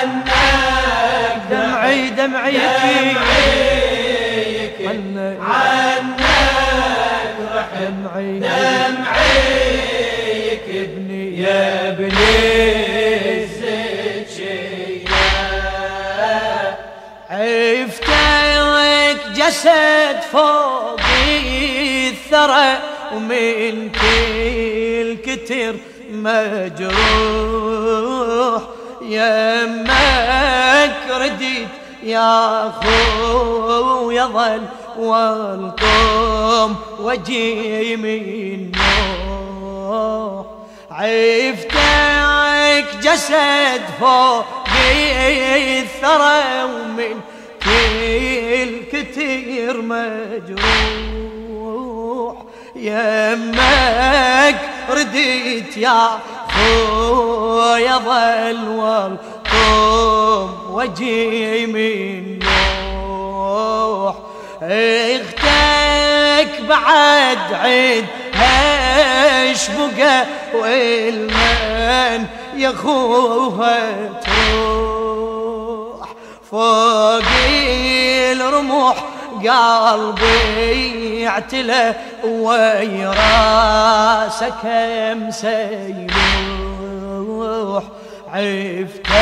عنك دمعي دمعي عنك عنك دمعي دمعيك ابني يا ابني عفتك جسد فوق الثرى ومن كل كتر مجروح. يمك رديت يا اخو يظل والقوم وجي من نوح. عفتك جسد فوق الثرى ومن كل كتير مجروح. يمك رديت يا خويا ظل والقوم وجي من نوح. أختك بعد عيد هش بقى والمن يا خوها تروح. فوق الرموح قلبي اعتلى ويراسك مسيلوح عفتك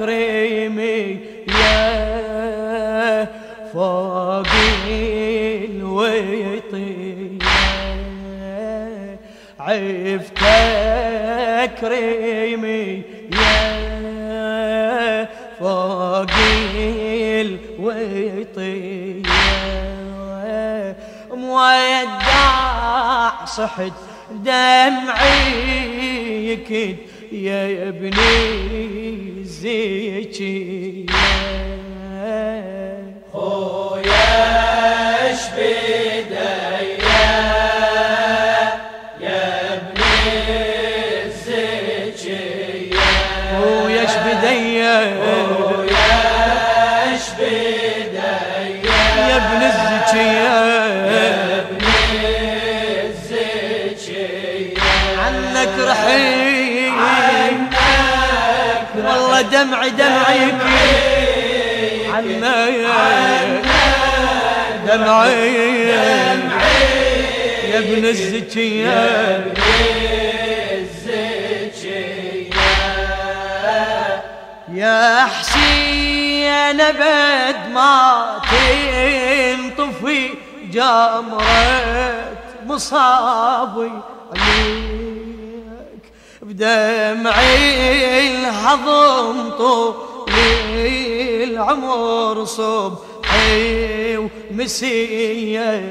ريمي يا فوق الويطية عفتك ريمي مودع صحت دمعي يكد يا ابني زيكي والله دمعي دمعي عنك دمعي يا ابن الزكية. يا حسين ابد ما تنطفي جمرة مصابي عليك. بدمعي الهضم طول العمر صبحي ومسيتك.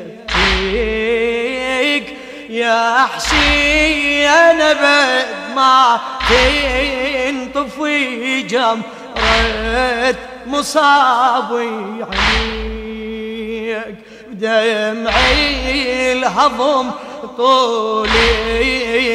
يا حسين ابد ما تنطفي جمرة مصابي عليك بدمعي الهضم طول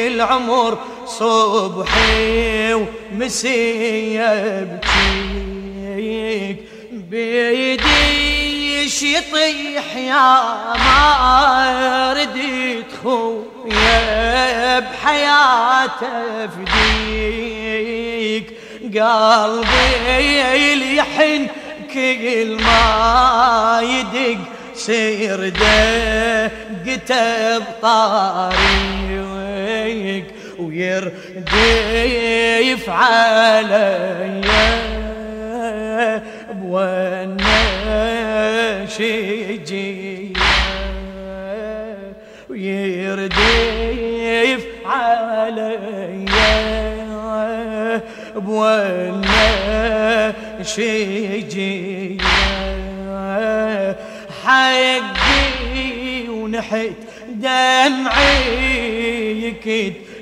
العمر صبحي ومسية بكيك بيديش يطيح يا ما رديت خويا بحياته فديك. قلبي يلحن كل ما يدق سير دقته بطاريك. ويرديف عليا بونشجية ويرديف عليا بونشجية حقي ونحت دمعي يكد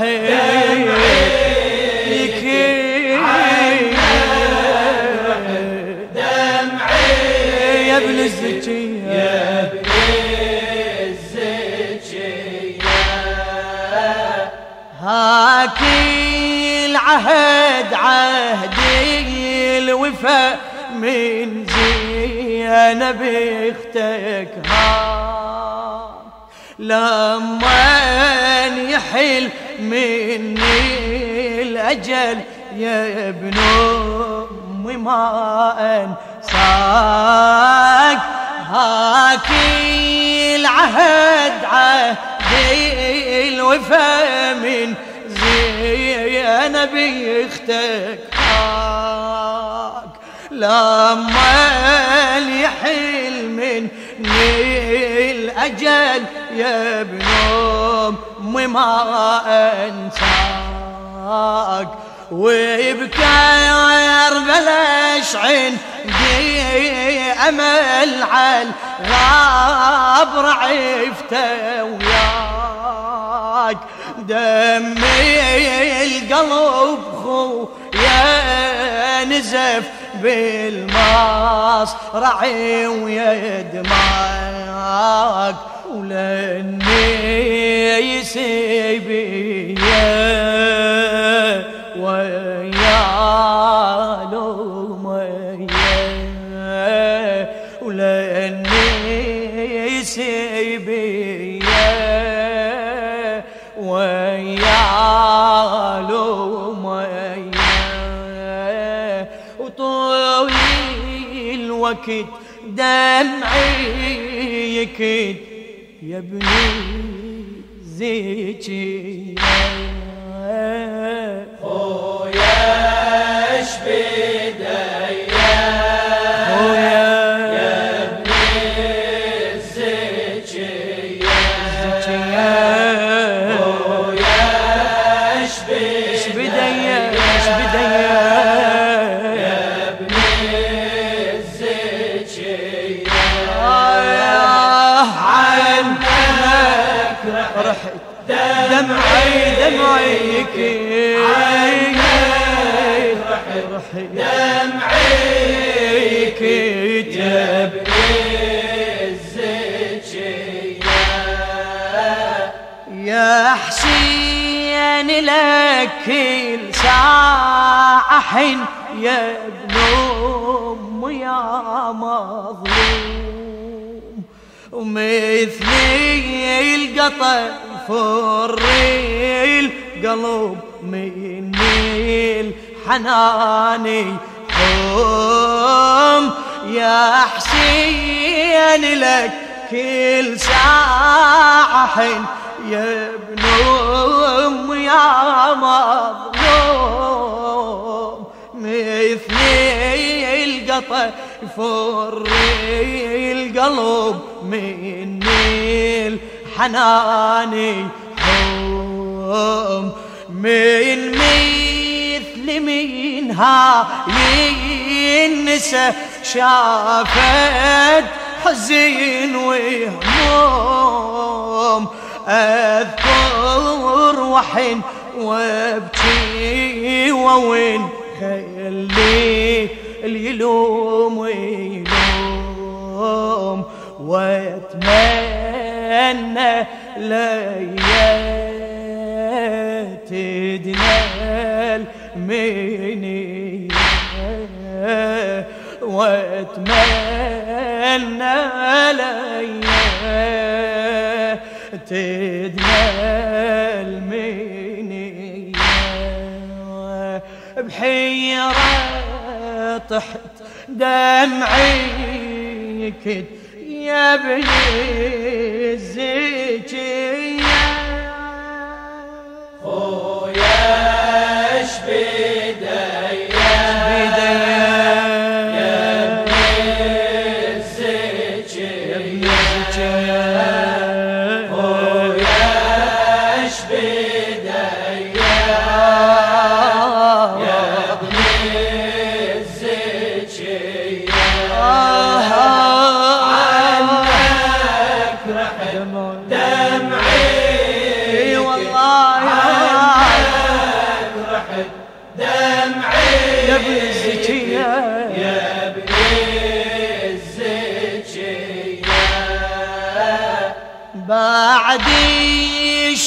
بديا يا ابن الزكية يا ابن الزكية هاك العهد عهدي الوفا من زينب أختك هاك لما يحل مني الأجل يا ابن امي ما انساك هاك العهد عهدي الوفا من زينب أختك هاك لما يحل من الأجل يا ابن أمي ما أنساك. ويبكى بلاش عندي أمل على غاب رعفته وياك. دمي القلب خو يا نزف بالمصرع ويا دماغك ولاني يسيبي ويا لوميا ولاني يسيبي ويا لوميا وطول الوقت دمعي يكد يا ابني زيكي دمعي دمعي يكي. دمعي ابن الزكية يا حسين لك كل ساعة حن يا ابن أم يا مظلوم. ومثلي القطف الريل قلب من الحناني حم يا حسين لك كل ساعة حن يا ابن أم يا مظلوم. مثلي القطع يفري القلب من الحناني حوم من مثل منها ينسى شافت حزين وهموم. أذكر وحن وابكي ووين خلي اليلوم ويلوم واتمنى ليات تدنال مني وأتمنى ليات تدنال مني بحيرة طحت دمعي يكد يا ابني الزكية.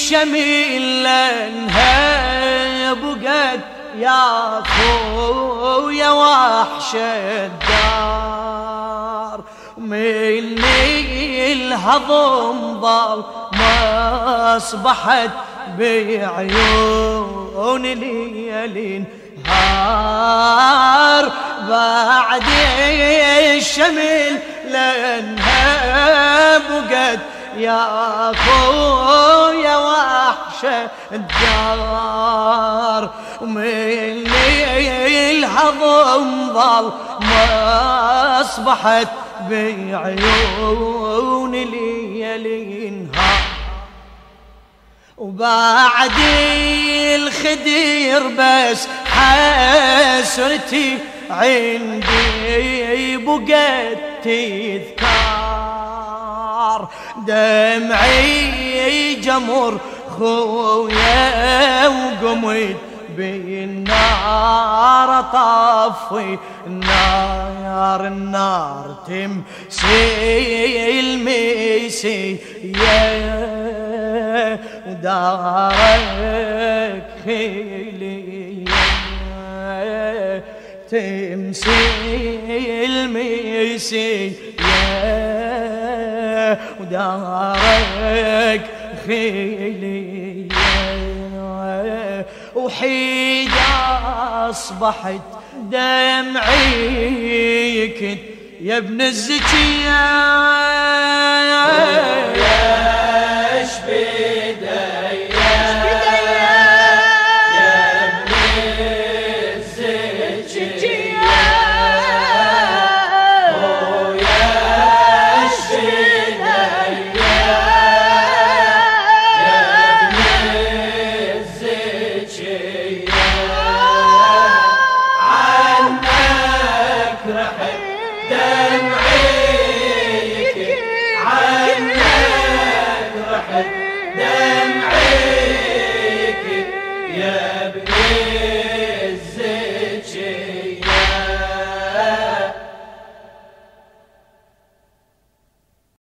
الشميل لانها بقت يا خويا وحش الدار. من الهضم ضل ما أصبحت بعيون ليالين هار بعد الشمل لانها بقت يا خويا وحشة الدار ومن الهضم ظل ما أصبحت بعيون ليالي وبعد الخدير بس حسرتي عندي بقت تذكار. دمعي جمر خويا وقمت بالنار طفي النار النار تمسي المسي يا ودارك خيلي تمسي المسي ودارك خيلي. وحيد أصبحت دمعي يا ابن الزكية